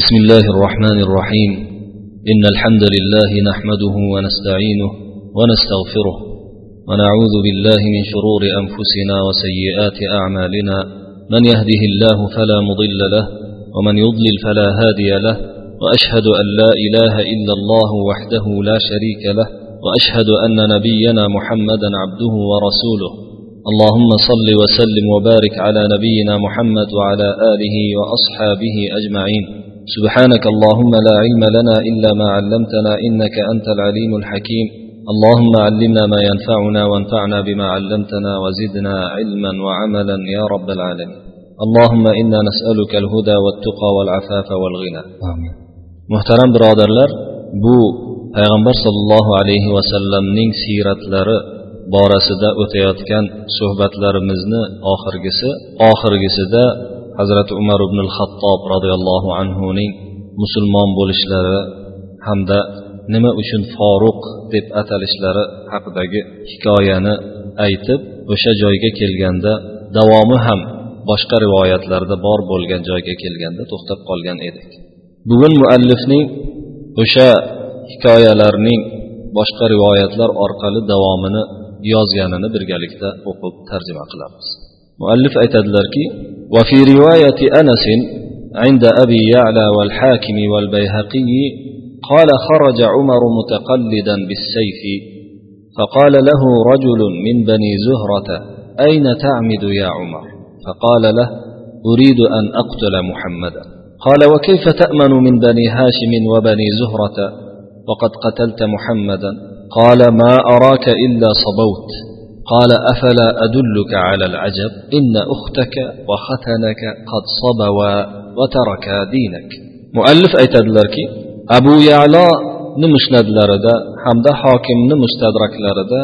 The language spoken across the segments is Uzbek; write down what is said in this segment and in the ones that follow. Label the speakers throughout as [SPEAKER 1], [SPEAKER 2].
[SPEAKER 1] بسم الله الرحمن الرحيم. إن الحمد لله نحمده ونستعينه ونستغفره ونعوذ بالله من شرور أنفسنا وسيئات أعمالنا. من يهده الله فلا مضل له ومن يضلل فلا هادي له. وأشهد أن لا إله إلا الله وحده لا شريك له. وأشهد أن نبينا محمدا عبده ورسوله. اللهم صل وسلم وبارك على نبينا محمد وعلى آله وأصحابه أجمعين. سبحانك اللهم لا علم لنا إلا ما علمتنا إنك أنت العليم الحكيم اللهم علمنا ما ينفعنا وانفعنا بما علمتنا وزدنا علما وعملا يا رب العالمين اللهم إنا نسألك الهدى والتقى والعفاف والغنى
[SPEAKER 2] آمين
[SPEAKER 1] muhtaram birodarlar bu payg'ambar sollallohu alayhi vasallamning siyratlari borasida o'tayotgan suhbatlarimizni oxirgisi oxirgisida hazrati umar ibn xattob roziyallohu anhuning musulmon bo'lishlari hamda nima uchun foruq deb atalishlari haqidagi hikoyani aytib o'sha joyga kelganda davomi ham boshqa rivoyatlarda bor bo'lgan joyga kelganda to'xtab qolgan edik. Bugun muallifning o'sha hikoyalarning boshqa rivoyatlar orqali davomini yozganini birgalikda o'qib tarjima qilamiz. Muallif aytadilarki وفي رواية أنس عند أبي يعلى والحاكم والبيهقي قال خرج عمر متقلدا بالسيف فقال له رجل من بني زهرة أين تعمد يا عمر؟ فقال له أريد أن أقتل محمدا. قال وكيف تأمن من بني هاشم وبني زهرة؟ وقد قتلت محمدا. قال ما أراك إلا صبوت. قال أفلا أدلك على العجب إن أختك وختنك قد صبوا وتركا دينك مؤلف aytadilarki abu yalo ni musnadlarida hamda hokimni mustadraklarida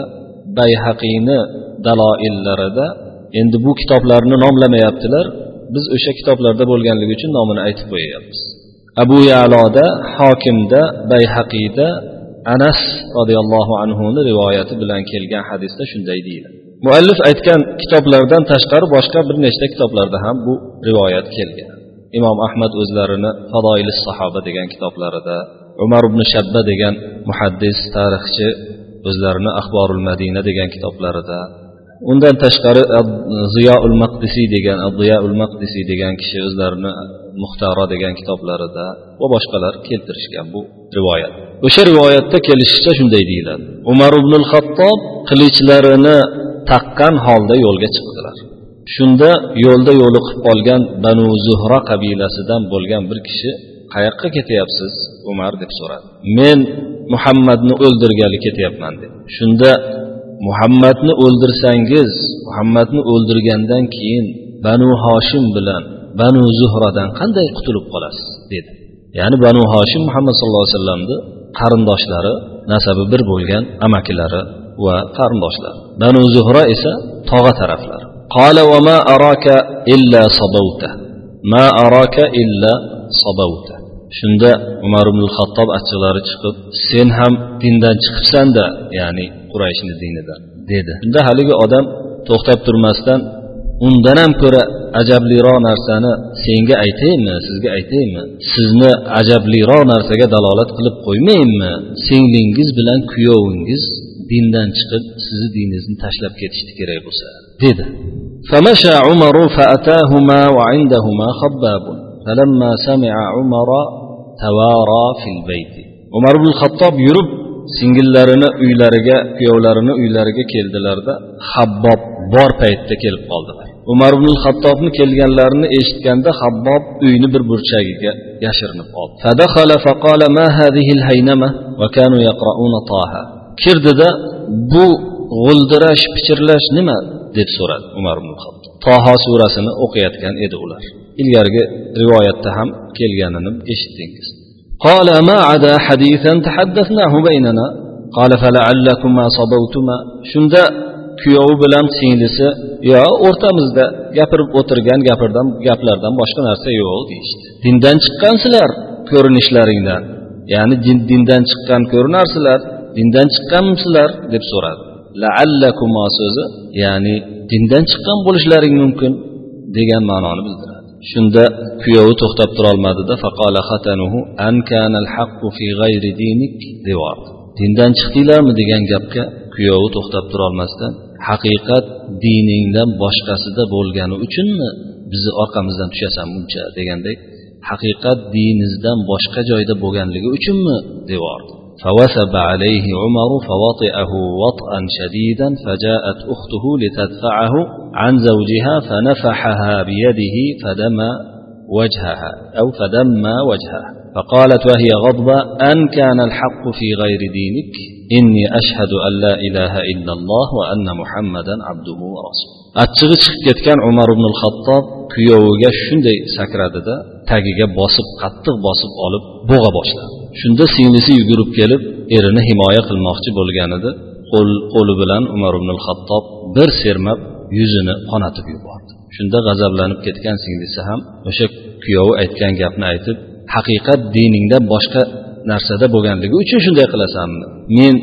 [SPEAKER 1] bayhaqiyni daloillarida endi bu kitoblarni nomlamayaptilar biz o'sha kitoblarda bo'lganligi uchun nomini aytib qo'yyapmiz abu yaloda hokimda bayhaqiyda anas roziyallohu anhuni rivoyati bilan kelgan hadisda shunday deyiladi muallif aytgan kitoblardan tashqari boshqa bir nechta kitoblarda ham bu rivoyat kelgan. Imom ahmad o'zlarini fadoili sahoba degan kitoblarida umar ibn shabba degan muhaddis tarixchi o'zlarini axborul madina degan kitoblarida undan tashqari ziyoul maqdisiy degan ziyoul maqdisiy degan kishi o'zlarini muxtaro degan kitoblarida va boshqalar keltirishgan bu rivoyat. O'sha rivoyatda kelishicha shunday deyiladi. Umar ibn xattob qilichlarini taqqan holda yo'lga chiqdilar. Shunda yo'lda yo'liqib qolgan banu zuhra qabilasidan bo'lgan bir kishi qayoqqa ketyapsiz umar? deb so'radi. Men muhammadni o'ldirgali ketyapman dedi. Shunda muhammadni o'ldirsangiz muhammadni o'ldirgandan keyin banu hoshim bilan banu zuhradan qanday qutulib qolasiz? dedi. Ya'ni banu hoshim muhammad sallallohu alayhi vasallamni qarindoshlari nasabi bir bo'lgan amakilari va qarindoshlar banu zuhra esa tog'a taraflari. Qala va ma araka illa ma araka illa sabavta shunda umar ibn xattob achchig'lari chiqib sen ham dindan chiqibsanda ya'ni qurayshni dinidan dedi shunda haligi odam to'xtab turmasdan undan ham ko'ra ajabliroq narsani senga aytaymi sizga aytaymi sizni ajabliroq narsaga dalolat qilib qo'ymayinmi singlingiz bilan kuyovingiz dindan chiqib sizni diningizni tashlab ketishdi kerak bo'lsa dedi فمشى عمر فأتاهما وعندهما خباب فلما سمع عمر tavaro fil bayti umar ibn xattob yurib singillarini uylariga kuyovlarini uylariga keldilarda habbob bor paytda kelib qoldilar umar ibn xattobni kelganlarini eshitganda habbob uyni bir burchagiga yashirinib qoldi bu g'uldirash pichirlash nima? deb so'radi umar ibn xattob. Toho surasini o'qiyotgan edi ular. Ilgarigi rivoyatda ham kelganini eshitdingiz. قال ما عدا حديثا تحدثناه بيننا قال فلعلكما صبوتما shunda kuyovi bilan singlisi yo o'rtamizda gapirib o'tirgan gapirdan gaplardan boshqa narsa yo'q deyishdi dindan chiqqansizlar ko'rinishlaringdan ya'ni dindan chiqqan ko'rinarsizlar dindan chiqqansizlar deb so'radi laallakumo so'zi ya'ni dindan chiqqan bo'lishlaring mumkin degan ma'noni bildiradi Shunda kuyovi to'xtab turolmadida faqala xatanuhu an kana haqqu fi g'ayri dinik? deyordi dindan chiqdinglarmi? degan gapga kuyovi to'xtab turolmasdan haqiqat diningdan boshqasida bo'lgani uchunmi bizni orqamizdan tushasan buncha? degandek haqiqat diningizdan boshqa joyda bo'lganligi uchunmi? deyordi فوثب عليه عمر فوطئه وطئا شديدا فجاءت أخته لتدفعه عن زوجها فنفحها بيده فدم وجهها أو فدم وجهها فقالت وهي غضبة أن كان الحق في غير دينك إني أشهد أن لا إله إلا الله وأن محمدا عبده ورسوله achchig'i chiqib ketgan umar ibn xattob kuyoviga shunday sakradida tagiga bosib qattiq bosib olib bo'g'a boshladi shunda singlisi yugurib kelib erini himoya qilmoqchi bo'lganida qo'li bilan umar ibn xattob bir sermab yuzini qonatib yubordi. Shunda g'azablanib ketgan singlisi ham o'sha kuyovi aytgan gapni aytib haqiqat diningdan boshqa narsada bo'lganligi uchun shunday qilasanmi? Men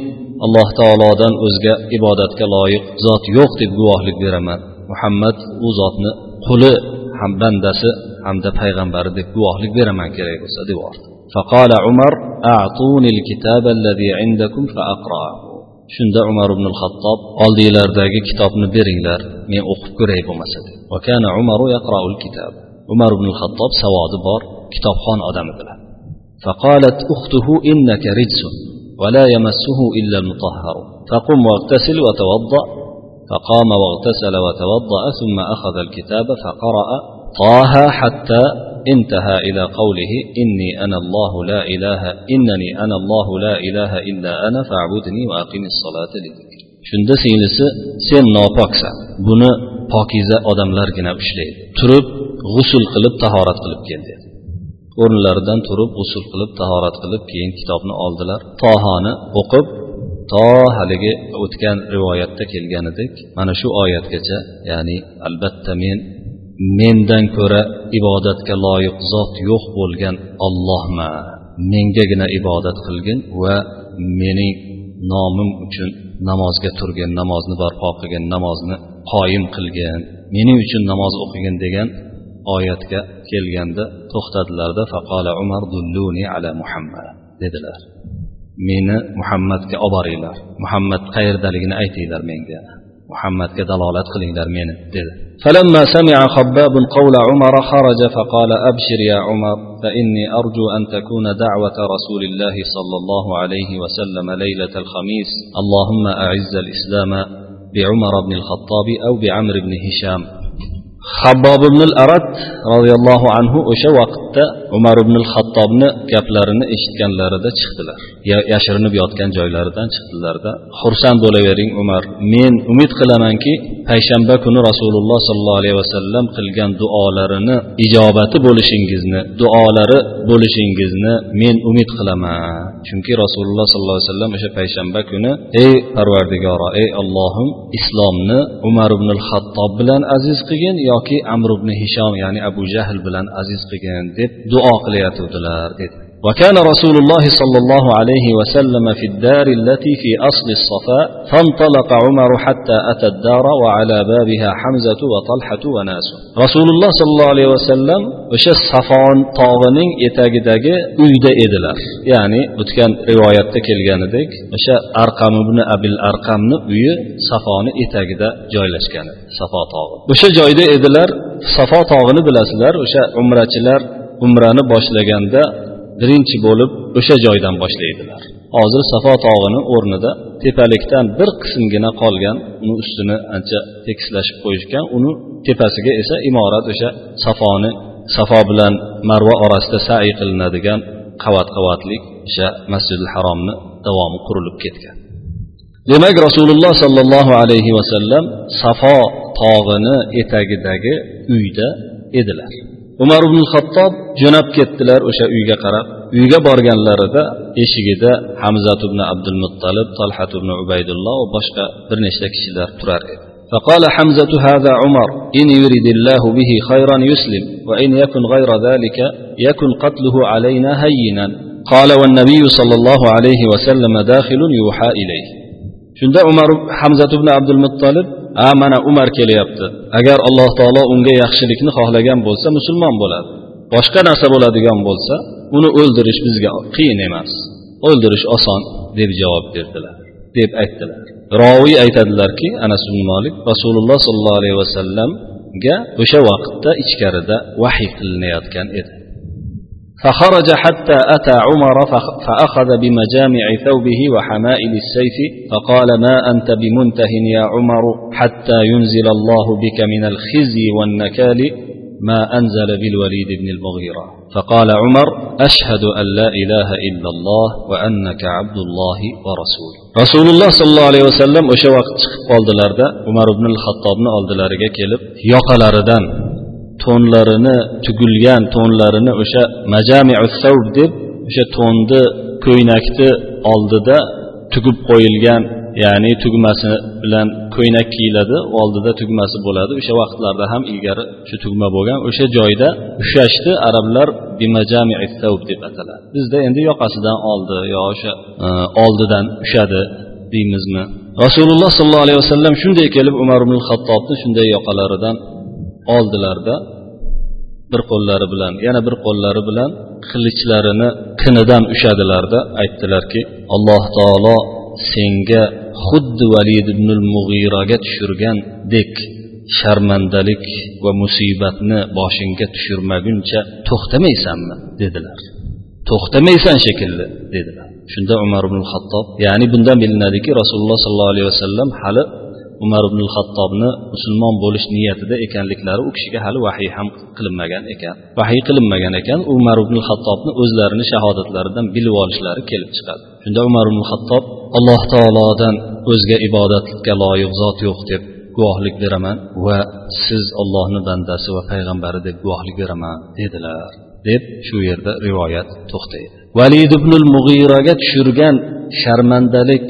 [SPEAKER 1] alloh taolodan o'zga ibodatga loyiq zot yo'q deb guvohlik beraman. Muhammad u zotni quli ham bandasi hamda payg'ambari deb guvohlik beraman kerak bo'lsa debordi فقال عمر أعطوني الكتاب الذي عندكم فأقرأه. shunda umar ibn xattob oldinglardagi kitobni beringlar men o'qib ko'ray bo'lmasa umar ibn xattob savodi bor kitobxon odam edilar فقالت أخته إنك رجس ولا يمسه إلا المطهر. فقم واغتسل وتوضأ. فقام واغتسل وتوضأ ثم أخذ الكتاب فقرأ طه حتى انتهى إلى قوله إني أنا الله لا إله إنني أنا الله لا إله إلا أنا فاعبدني وأقم الصلاة لذكري shunda singlisi sen nopoksan buni pokiza odamlargina ushlaydi turib g'usul qilib tahorat qilib kel dedi o'rinlaridan turib g'usul qilib tahorat qilib keyin kitobni oldilar tohoni o'qib to haligi o'tgan rivoyatda kelganidek mana shu oyatgacha ya'ni albatta men mendan ko'ra ibodatga loyiq zot yo'q bo'lgan ollohma mengagina ibodat qilgin va mening nomim uchun namozga turgin namozni barpo qilgin namozni qoyim qilgin mening uchun namoz o'qigin degan oyatga kelganda to'xtadilarda faqola umar dulluni ala muhammad dedilar. Meni muhammadga olib boringlar muhammad qayerdaligini aytinglar menga. Muhammadga dalolat qilinglar meni dedi فلما سمع خباب قول عمر خرج فقال أبشر يا عمر فإني أرجو أن تكون دعوة رسول الله صلى الله عليه وسلم ليلة الخميس. اللهم أعز الإسلام بعمر بن الخطاب أو بعمر بن هشام. Habbob ibn arat roziyallohu anhu o'sha vaqtda umar ibn xattobni gaplarini eshitganlarida chiqdilar. Yashirinib yotgan joylaridan chiqdilarda xursand bo'lavering umar men umid qilamanki payshanba kuni rasululloh sollallohu alayhi vasallam qilgan duolarini ijobati bo'lishingizni duolari bo'lishingizni men umid qilaman. Chunki rasululloh sollallohu alayhi vasallam o'sha payshanba kuni ey parvardigoro ey ollohim islomni umar ibn xattob bilan aziz qilgin yoki amr ibn hishom ya'ni abu jahl bilan aziz qilgin deb duo qilayotgandilar dedi. وكان رسول الله صلى الله عليه وسلم في الدار التي في أصل الصفاء فانطلق عمر حتى أتى الدار وعلى بابها حمزة وطلحة وناس رسول الله صلى الله عليه وسلم o'sha safon tog'ining etagidagi uyda edilar ya'ni o'tgan rivoyatda kelganidek o'sha arqam ibn abil arqamni uyi safoni etagida joylashgan safo tog'i o'sha joyda edilar safo tog'ini bilasizlar o'sha umrachilar umrani boshlaganda birinchi bo'lib o'sha joydan boshlaydilar. Hozir safo tog'ini o'rnida tepalikdan bir qismgina qolgan uni ustini ancha tekislashib qo'yishgan uni tepasiga esa imorat o'sha safoni safo bilan marva orasida sa'iy qilinadigan qavat qavatlik o'sha masjidi haromni davomi qurilib ketgan. Demak rasululloh sollallohu alayhi vasallam safo tog'ini etagidagi uyda edilar. umar ibn xattob jo'nab ketdilar o'sha uyga qarab uyga borganlarida eshigida hamzat ibn abdul muttalib talhat ibn ubaydulloh va boshqa bir nechta kishilar turar edi فقال حمزة هذا عمر إن يرد الله به خيرا يسلم وإن يكن غير ذلك يكن قتله علينا هينا قال والنبي صلى الله عليه وسلم داخل يوحى إليه shunda umar hamzat ibn abdul muttalib a mana umar kelyapti. Agar alloh taolo unga yaxshilikni xohlagan bo'lsa musulmon bo'ladi. Boshqa narsa bo'ladigan bo'lsa uni o'ldirish bizga qiyin emas. O'ldirish oson deb javob berdilar deb aytdilar. Roviy aytadilarki anas ibn molik rasululloh sollallohu alayhi vasallamga o'sha vaqtda ichkarida vahiy qilinayotgan edi. فخرج حتى أتى عمر فأخذ بمجامع ثوبه وحمائل السيف فقال ما أنت بمنته يا عمر حتى ينزل الله بك من الخزي والنكال ما أنزل بالوليد بن المغيرة. فقال عمر أشهد أن لا إله إلا الله وأنك عبد الله ورسوله رسول الله صلى الله عليه وسلم o'sha vaqt chiqib qoldilarda umar ibn xattobni oldilariga kelib to'nlarini tugilgan to'nlarini o'sha majamiu savb deb o'sha to'nni ko'ynakni oldida tugib qo'yilgan ya'ni tugmasi bilan ko'ynak kiyiladi oldida tugmasi bo'ladi. O'sha vaqtlarda ham ilgari shu tugma bo'lgan. O'sha joyda ushlashni arablar deb ataladi. Bizda endi yoqasidan oldi yo o'sha e, oldidan ushadi deymizmi? Rasululloh sollallohu alayhi vasallam shunday kelib umar ibn xattobni shunday yoqalaridan oldilarda bir qo'llari bilan yana bir qo'llari bilan qilichlarini qinidan ushadilarda aytdilarki alloh taolo senga xuddi valid ibnul mug'iraga tushirgandek sharmandalik va musibatni boshingga tushirmaguncha to'xtamaysanmi dedilar. To'xtamaysan shekilli dedilar. Shunda umar ibn xattob ya'ni bundan bilinadiki rasululloh sollallohu alayhi vasallam hali umar ibn xattobni musulmon bo'lish niyatida ekanliklari u kishiga hali vahiy ham qilinmagan ekan. Vahiy qilinmagan ekan umar ibn xattobni o'zlarini shahodatlaridan bilib olishlari kelib chiqadi. Shunda umar ibn xattob alloh taolodan o'zga ibodatga loyiq zot yo'q deb guvohlik beraman va siz ollohni bandasi va payg'ambari deb guvohlik beraman dedilar deb shu yerda rivoyat to'xtaydi. Valid ibn mug'iraga tushirgan sharmandalik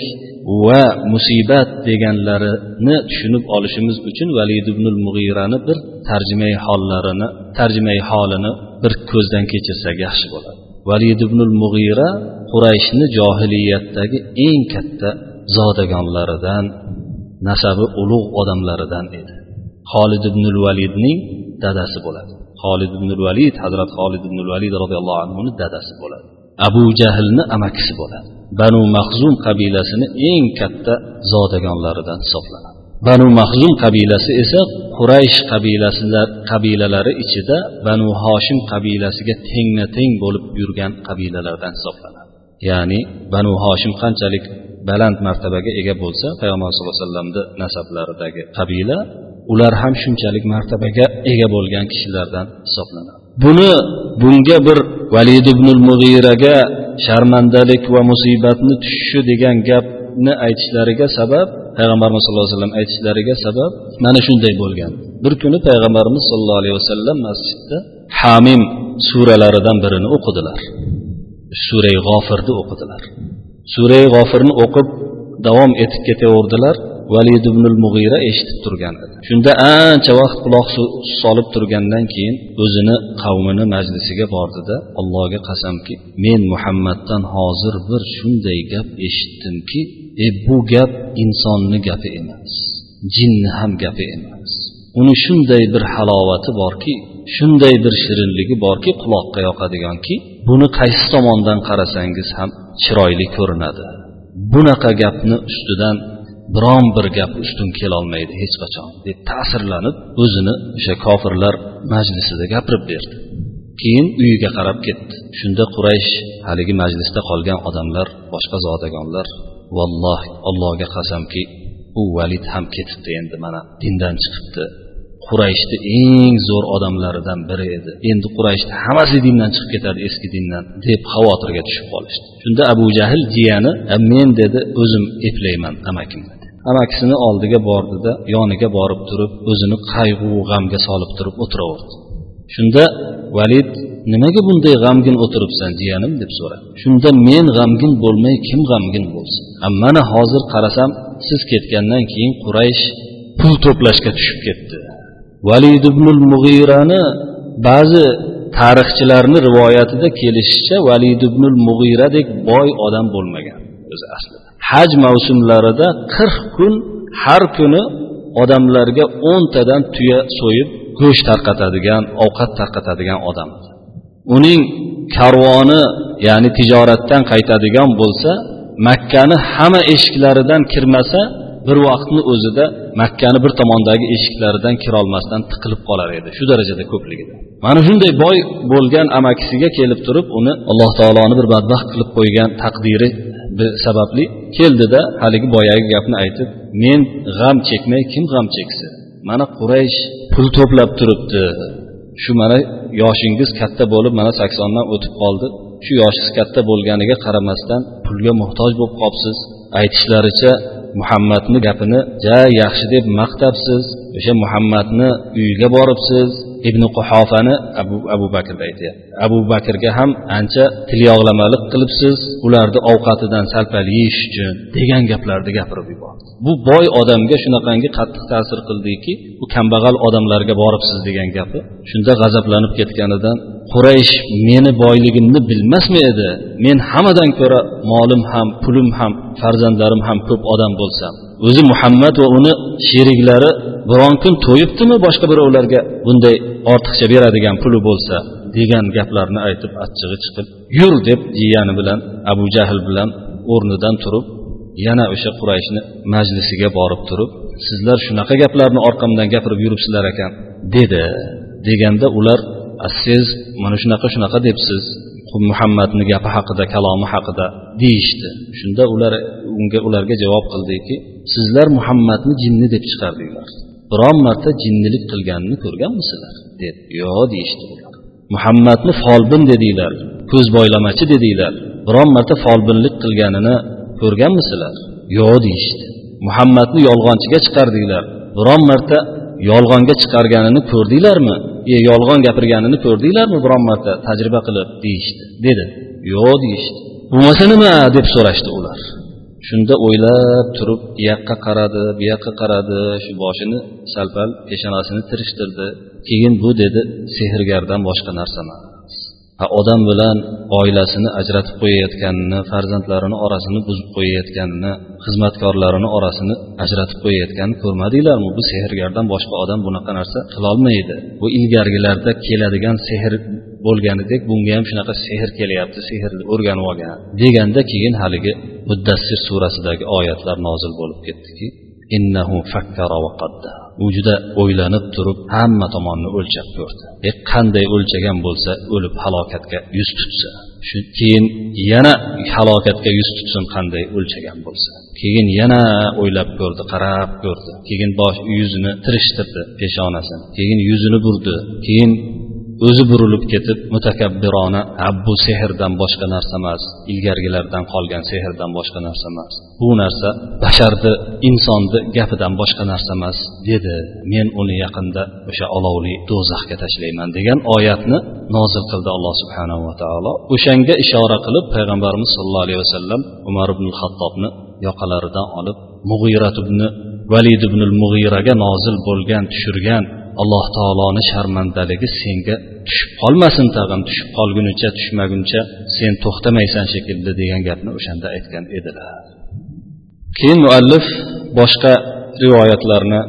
[SPEAKER 1] va musibat deganlarini tushunib olishimiz uchun valid ibn mug'irani bir tarjimai hollarini tarjimai holini bir ko'zdan kechirsak yaxshi bo'ladi. Valid ibn mug'ira qurayshni johiliyatdagi eng katta zodagonlaridan nasabi ulug' odamlaridan edi. Xolid ibn validning dadasi bo'ladi. Xolid ibn valid hazrat xolid ibn valid roziyallohu anhuni dadasi bo'ladi. Abu jahlni amakisi bo'ladi. Banu mahzum qabilasini eng katta zodagonlaridan hisoblanadi. Banu mahzum qabilasi esa quraysh qabilasilar qabilalari ichida banu hoshim qabilasiga tengma teng bo'lib yurgan qabilalardan hisoblanadi. Ya'ni banu hoshim qanchalik baland martabaga ega bo'lsa payg'ambar sallallohu alayhi vasallamni nasablaridagi qabila ular ham shunchalik martabaga ega bo'lgan kishilardan hisoblanadi. Buni bunga bir valid ibn mug'iraga sharmandalik va musibatni tushishi degan gapni aytishlariga sabab payg'ambarimiz sallallohu alayhi vasallam aytishlariga sabab mana shunday bo'lgan. Bir kuni payg'ambarimiz sollallohu alayhi vasallam masjidda hamim suralaridan birini o'qidilar. Surai g'ofirni o'qidilar. Surai g'ofirni o'qib davom etib ketaverdilar. Valid ibn mug'ira eshitib turgan edi. Shunda ancha vaqt quloq solib turgandan keyin o'zini qavmini majlisiga bordida allohga qasamki men muhammaddan hozir bir shunday gap eshitdimki e bu gap insonni gapi emas jinni ham gapi emas. Uni shunday bir halovati borki shunday bir shirinligi borki quloqqa yoqadiganki buni qaysi tomondan qarasangiz ham chiroyli ko'rinadi. Bunaqa gapni ustidan biron bir gap ustun kelolmaydi hech qachon deb ta'sirlanib o'zini o'sha kofirlar majlisida gapirib berdi. Keyin uyiga qarab ketdi. Shunda quraysh haligi majlisda qolgan odamlar boshqa zodagonlar valloh allohga qasamki u valid ham ketibdi endi mana dindan chiqibdi. Qurayshni eng zo'r odamlaridan biri edi. Endi qurayshni hammasi dindan chiqib ketadi eski dindan deb xavotirga tushib qolishdi. Shunda abu jahl jiyani men dedi o'zim eplayman amakimni. Amakisini oldiga bordida yoniga borib turib o'zini qayg'u g'amga solib turib o'tiraverdi. Shunda valid nimaga bunday g'amgin o'tiribsan jiyanim? deb so'radi. Shunda men g'amgin bo'lmay kim g'amgin bo'lsin? Mana hozir qarasam siz ketgandan keyin quraysh pul to'plashga tushib ketdi. Valid ibnul mug'irani ba'zi tarixchilarni rivoyatida kelishicha valid ibnul mug'iradek boy odam bo'lmagan o'zi aslida. Haj mavsumlarida qirq kun har kuni odamlarga o'ntadan tuya so'yib go'sht tarqatadigan ovqat tarqatadigan odam. Uning karvoni ya'ni tijoratdan qaytadigan bo'lsa makkani hamma eshiklaridan kirmasa bir vaqtni o'zida makkani bir tomondagi eshiklaridan kirolmasdan tiqilib qolar edi shu darajada ko'pligida. Mana shunday boy bo'lgan amakisiga kelib turib uni alloh taoloni bir badbaxt qilib qo'ygan taqdiri sababli keldida haligi boyagi gapni aytib men g'am chekmay kim g'am cheksin mana quraysh pul to'plab turibdi. Shu mana yoshingiz katta bo'lib mana saksondan o'tib qoldi. Shu yoshingiz katta bo'lganiga qaramasdan pulga muhtoj bo'lib qolibsiz aytishlaricha muhammadni gapini ja yaxshi deb maqtabsiz. O'sha muhammadni uyiga boribsiz. Ibn quhofani abu abu bakrda aytyapti abu bakrga ham ancha tilyog'lamalik qilibsiz. Ularni ovqatidan sal pal yeyish uchun degan gaplarni gapirib yubordi. Bu boy odamga shunaqangi qattiq ta'sir qildiki bu kambag'al odamlarga boribsiz degan gapi shunda g'azablanib ketganidan quraysh meni boyligimni bilmasmi edi? Men hammadan ko'ra molim ham pulim ham farzandlarim ham ko'p odam bo'lsam o'zi muhammad va uni sheriklari biron kun to'yibdimi boshqa birovlarga bunday ortiqcha beradigan puli bo'lsa degan gaplarni aytib achchig'i chiqib yur deb jiyani bilan abu jahl bilan o'rnidan turib yana o'sha qurayshni majlisiga borib turib sizlar shunaqa gaplarni orqamdan gapirib yuribsizlar ekan dedi. Deganda ular siz mana shunaqa shunaqa debsiz. Umm muhammadni gapi haqida kalomi haqida deyishdi. Shunda ular unga ularga javob qildiki sizlar muhammadni jinni deb chiqardinglar. Biron marta jinnilik qilganini ko'rganmisizlar dedi. Yo'q deyishdi. Ular muhammadni folbin dedinglar ko'z boylamachi dedinglar. Biron marta folbinlik qilganini ko'rganmisizlar yo'q deyishdi. Muhammadni yolg'onchiga chiqardinglar. Biron marta yolg'onga chiqarganini ko'rdinglarmi? E, yolg'on gapirganini ko'rdinglarmi? Biron marta tajriba qilib deyishdi. Dedi yo'q deyishdi. Bo'lmasa nima? deb so'rashdi ular. Shunda o'ylab turib u yoqqa qaradi bu yoqqa qaradi shu boshini sal pal peshonasini tirishtirdi. Keyin bu dedi sehrgardan boshqa narsa emas odam bilan oilasini ajratib qo'yayotganini farzandlarini orasini buzib qo'yayotganini xizmatkorlarini orasini ajratib qo'yayotganini ko'rmadinglarmi? Bu sehrgardan boshqa odam bunaqa narsa qilolmaydi. Bu ilgarigilarda keladigan sehr bo'lganidek bunga ham shunaqa sehr kelyapti sehrni o'rganib olgan. Deganda keyin haligi muddassir surasidagi oyatlar nozil bo'lib ketdiki innahu fakkara va qaddar u juda o'ylanib turib hamma tomonni o'lchab ko'rdi. E qanday o'lchagan bo'lsa o'lib halokatga yuz tutsa. Shu keyin yana halokatga yuz tutsin qanday o'lchagan bo'lsa. Keyin yana o'ylab ko'rdi qarab ko'rdi. Keyin bosh yuzini tirishtirdi peshonasini. Keyin yuzini burdi. Keyin o'zi burilib ketib mutakabbirona bu sehrdan boshqa narsa emas ilgarigilardan qolgan sehrdan boshqa narsa emas bu narsa basharni insonni gapidan boshqa narsa emas dedi. Men uni yaqinda o'sha olovli do'zaxga tashlayman degan oyatni nozil qildi alloh subhanahu va taolo. O'shanga ishora qilib payg'ambarimiz sollallohu alayhi vasallam umar ibn hattobni yoqalaridan olib mug'irat ibn valid ibn mug'iraga nozil bo'lgan tushirgan alloh taoloni sharmandaligi senga tushib qolmasin tag'in tushib qolgunicha tushmaguncha sen to'xtamaysan shekilli degan gapni o'shanda aytgan edilar keyin muallif boshqa rivoyatlarni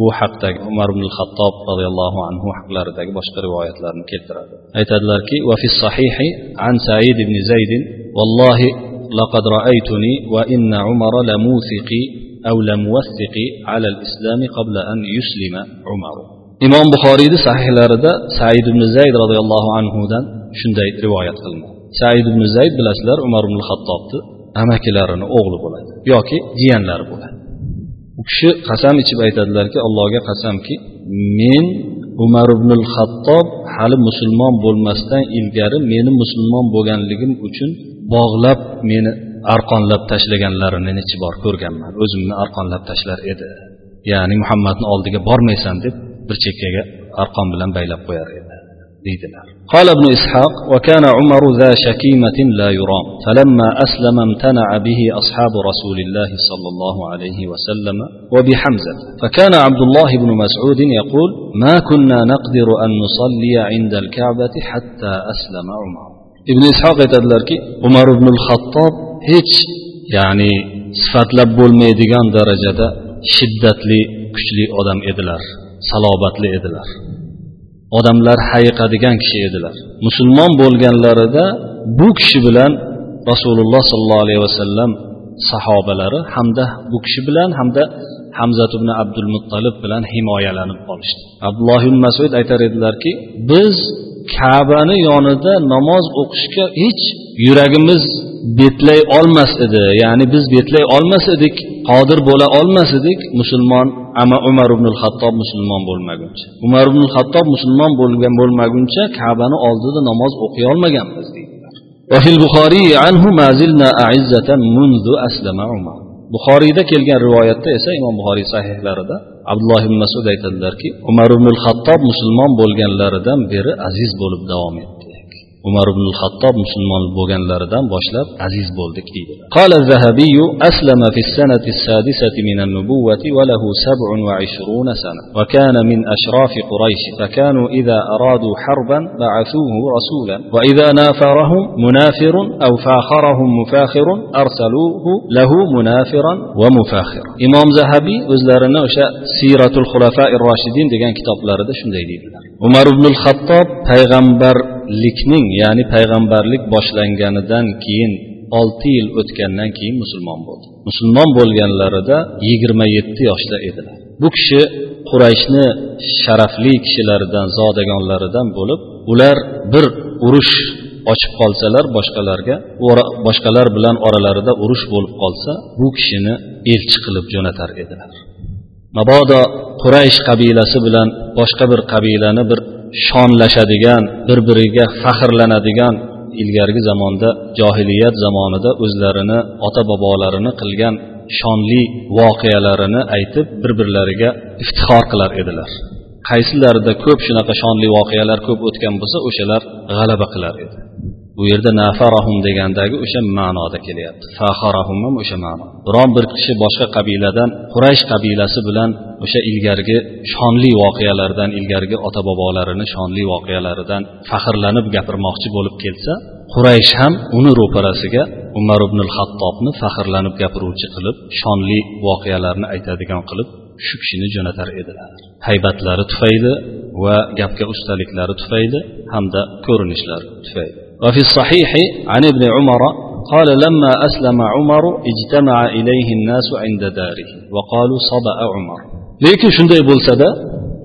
[SPEAKER 1] bu haqdagi umar ibn xattob roziyallohu anhu haqlaridagi boshqa rivoyatlarni keltiradi aytadilarki وفي الصحيح عن سعيد بن زيد والله لقد رأيتني وإن عمر لموثقي أو لموثقي على الإسلام قبل أن يسلم عمر imom buxoriyni sahihlarida said ibn zayd roziyallohu anhudan shunday rivoyat qilinadi. Said ibn zayd bilasizlar umar ibn hattobni amakilarini o'g'li bo'ladi yoki jiyanlari bo'ladi. U kishi qasam ichib aytadilarki allohga qasamki men umar ibn hattob hali musulmon bo'lmasdan ilgari meni musulmon bo'lganligim uchun bog'lab meni arqonlab tashlaganlarini necha bor ko'rganman. O'zimni arqonlab tashlar edi. Ya'ni muhammadni oldiga bormaysan deb bir chekkaga arqon bilan baylab qo'yar edi deydilar. قال ابن إسحاق وكان عمر ذا شكيمة لا يرام فلما أسلم امتنع به أصحاب رسول الله صلى الله عليه وسلم وبحمزة فكان عبد الله بن مسعود يقول ما كنا نقدر أن نصلي عند الكعبة حتى أسلم عمر ابن إسحاق aytadilarki umar ibn xattob hech ya'ni sifatlab bo'lmaydigan darajada shiddatli kuchli odam edilar. Salobatli edilar. Odamlar hayiqadigan kishi edilar. Musulmon bo'lganlarida bu kishi bilan rasululloh sollallohu alayhi vasallam sahobalari hamda bu kishi bilan hamda hamzat ibn abdul muttalib bilan himoyalanib qolishdi. Abdulloh ibn masud aytar edilarki biz kabani yonida namoz o'qishga hech yuragimiz betlay olmas edi. Ya'ni biz betlay olmas edik. qodir bo'la olmas edik musulmon ama umar ibn hattob musulmon bo'lmaguncha. Umar ibn hattob musulmon bo'lgan bo'lmaguncha kabani oldida namoz o'qiy olmaganmiz deydilar. Buxoriyda kelgan rivoyatda esa imom buxoriy sahihlarida abdulloh ibn masud aytadilarki umar ibn hattob musulmon bo'lganlaridan beri aziz bo'lib davom etdi. Umar ibn hattob musulmon bo'lganlaridan boshlab aziz bo'ldik deydi. قال الذهبي أسلم في السنة السادسة من النبوة وله سبع وعشرون سنة وكان من أشراف قريش فكانوا إذا أرادوا حربا بعثوه رسولا وإذا نافرهم منافر أو فاخرهم مفاخر أرسلوه له منافرا ومفاخرا إمام ذهبي o'zlarini o'sha siyratul xulafai roshidin degan kitoblarida shunday deydilar. Umar ibn xattob payg'ambar likning ya'ni payg'ambarlik boshlanganidan keyin olti yil o'tgandan keyin musulmon bo'ldi. Musulmon bo'lganlarida yigirma yetti yoshda edilar. Bu kishi qurayshni sharafli kishilaridan zodagonlaridan bo'lib ular bir urush ochib qolsalar boshqalarga boshqalar bilan oralarida urush bo'lib qolsa bu kishini elchi qilib jo'natar edilar. Mabodo quraysh qabilasi bilan boshqa bir qabilani bir shonlashadigan bir biriga faxrlanadigan ilgarigi zamonda johiliyat zamonida o'zlarini ota bobolarini qilgan shonli voqealarini aytib bir birlariga iftixor qilar edilar. Qaysilarida ko'p shunaqa shonli voqealar ko'p o'tgan bo'lsa o'shalar g'alaba qilar edi. Bu yerda nafarahum degandagi o'sha ma'noda kelyapti. Faharahum ham o'sha ma'no. Biron bir kishi boshqa qabiladan quraysh qabilasi bilan o'sha ilgarigi shonli voqealardan ilgarigi ota bobolarini shonli voqealaridan faxrlanib gapirmoqchi bo'lib kelsa quraysh ham uni ro'parasiga umar ibn xattobni faxrlanib gapiruvchi qilib shonli voqealarni aytadigan qilib shu kishini jo'natar edilar. Haybatlari tufayli va gapga ustaliklari tufayli hamda ko'rinishlari tufayli. وفي الصحيح عن ابن عمر قال لما أسلم عمر اجتمع إليه الناس عند داره وقالوا صبأ عمر. lekin shunday bo'lsada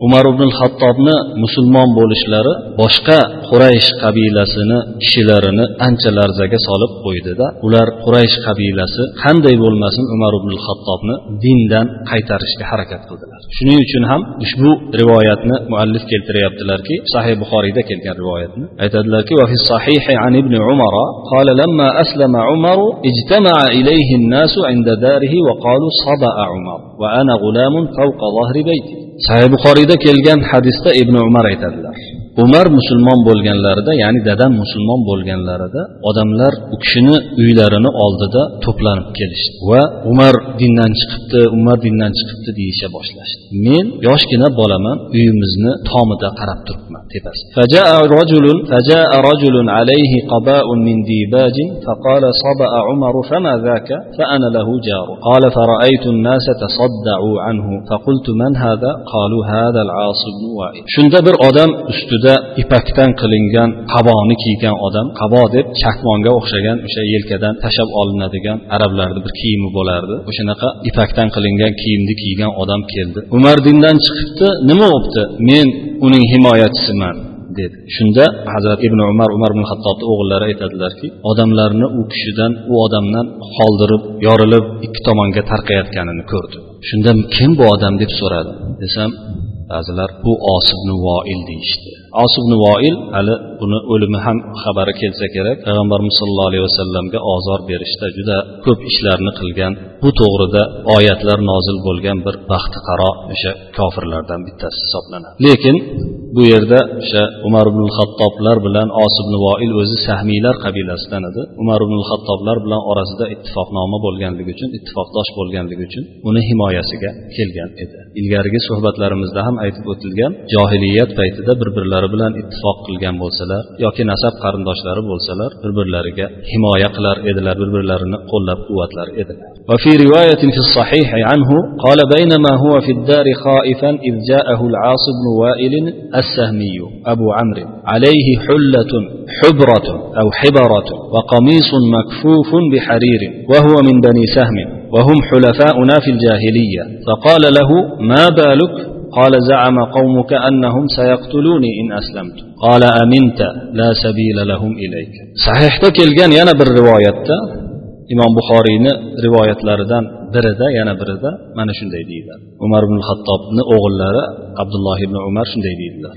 [SPEAKER 1] umar ibn hattobni musulmon bo'lishlari boshqa quraysh qabilasini kishilarini ancha larzaga solib qo'ydida ular quraysh qabilasi qanday bo'lmasin umar ibn hattobni dindan qaytarishga harakat qildilar shuning uchun ham ushbu rivoyatni muallif keltiryaptilarki sahih buxoriyda kelgan rivoyatni aytadilarki صحيح عن ابن عمر قال لما أسلم عمر اجتمع إليه الناس عند داره وقالوا صبأ عمر وأنا غلام فوق ظهر بيتي sahih buxoriyda kelgan hadisda ibn umar aytadilar. umar musulmon bo'lganlarida ya'ni dadam musulmon bo'lganlarida odamlar u kishini uylarini oldida to'planib kelishdi va umar dindan chiqibdi umar dindan chiqibdi deyisha boshlashdi men yoshgina bolaman uyimizni tomida qarab turibman tepasi فجاء رجل فجاء رجل عليه قباء من ديباج فقال صبأ عمر فما ذاك فأنا له جار قال فرأيت الناس تصدعوا عنه فقلت من هذا قالوا هذا العاص بن وائل shunda bir odam ustida ipakdan qilingan qaboni kiygan odam qabo deb chakmonga o'xshagan o'sha yelkadan tashlab olinadigan arablarni bir kiyimi bo'lardi. O'shanaqa ipakdan qilingan kiyimni kiygan odam keldi. Umar dindan chiqibdi. Nima bo'libdi men uning himoyachisiman dedi. Shunda hazrat ibn umar umar ibn hattobni o'g'illari aytadilarki odamlarni u kishidan u odamdan qoldirib yorilib ikki tomonga tarqayotganini ko'rdi. Shunda kim bu odam deb so'radi? Desam ba'zilar bu osibni voil deyishdi. Osib voil hali buni o'limi ham xabari kelsa kerak. Payg'ambarimiz sollallohu alayhi vasallamga ozor berishda juda ko'p ishlarni qilgan bu to'g'rida oyatlar nozil bo'lgan bir baxti qaro o'sha kofirlardan bittasi hisoblanadi. Lekin bu yerda o'sha umar ibn xattoblar bilan osib voil o'zi sahmiylar qabilasidan edi. Umar ibn xattoblar bilan orasida ittifoqnoma bo'lganligi uchun ittifoqdosh bo'lganligi uchun uni himoyasiga kelgan edi. Ilgarigi suhbatlarimizda ham aytib o'tilgan johiliyat paytida bir birlari bilan ittifoq qilgan bo'lsalar yoki nasab qarindoshlari bo'lsalar bir birlariga himoya qilar edilar bir birlarini qo'llab quvvatlar edilar. وفي رواية في الصحيح عنه قال بينما هو في الدار خائفا إذ جاءه العاص بن وائل السهمي أبو عمرو عليه حلة حبرة أو حبرة وقميص مكفوف بحرير وهو من بني سهم وهم حلفاؤنا في الجاهلية فقال له ما بالك قال زعم قومك أنهم سيقتلوني إن أسلمت قال أمنت لا سبيل لهم إليك صحيح تكلجان ينا بالرواية imom buxoriyni rivoyatlaridan birida yana birida mana shunday deydilar umar ibn hattobni o'g'illari abdulloh ibn umar shunday deydilar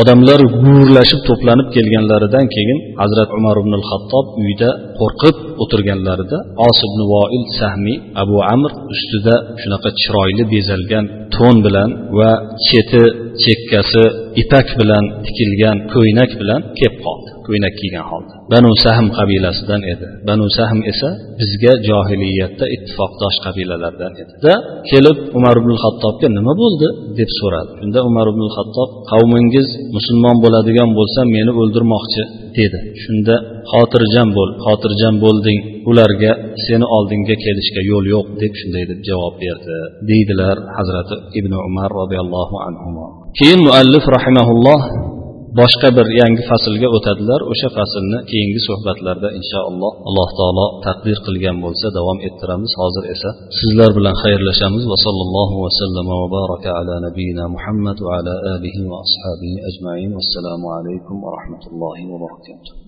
[SPEAKER 1] Odamlar guvrlashib to'planib kelganlaridan keyin hazrat umar ibn xattob uyda qo'rqib o'tirganlarida os ibn voil sahmiy abu amr ustida shunaqa chiroyli bezalgan to'n bilan va cheti chekkasi ipak bilan tikilgan ko'ynak bilan kelib qoldi. Ko'ynak kiygan holda. Banu sahm qabilasidan edi. Banu sahm esa bizga johiliyatda ittifoqdosh qabilalardan edi. Da kelib umar ibn hattobga nima bo'ldi? deb so'radi. Shunda umar ibn hattob qavmingiz musulmon bo'ladigan bo'lsa meni o'ldirmoqchi dedi. Shunda xotirjam bo'l xotirjam bo'lding. Ularga seni oldingga kelishga yo'l yo'q deb shunday deb javob berdi deydilar hazrati ibn umar roziyallohu anhu keyin muallif rahimaulloh boshqa bir yangi faslga o'tadilar. O'sha faslni keyingi suhbatlarda inshaalloh alloh taolo taqdir qilgan bo'lsa davom ettiramiz. Hozir esa sizlar bilan xayrlashamiz. Va sallallohu vasallama va baraka ala nabiyina muhammad va ala alihi va ashabihi ajmain. Vassalomu alaykum va rahmatullohi va barakatuh.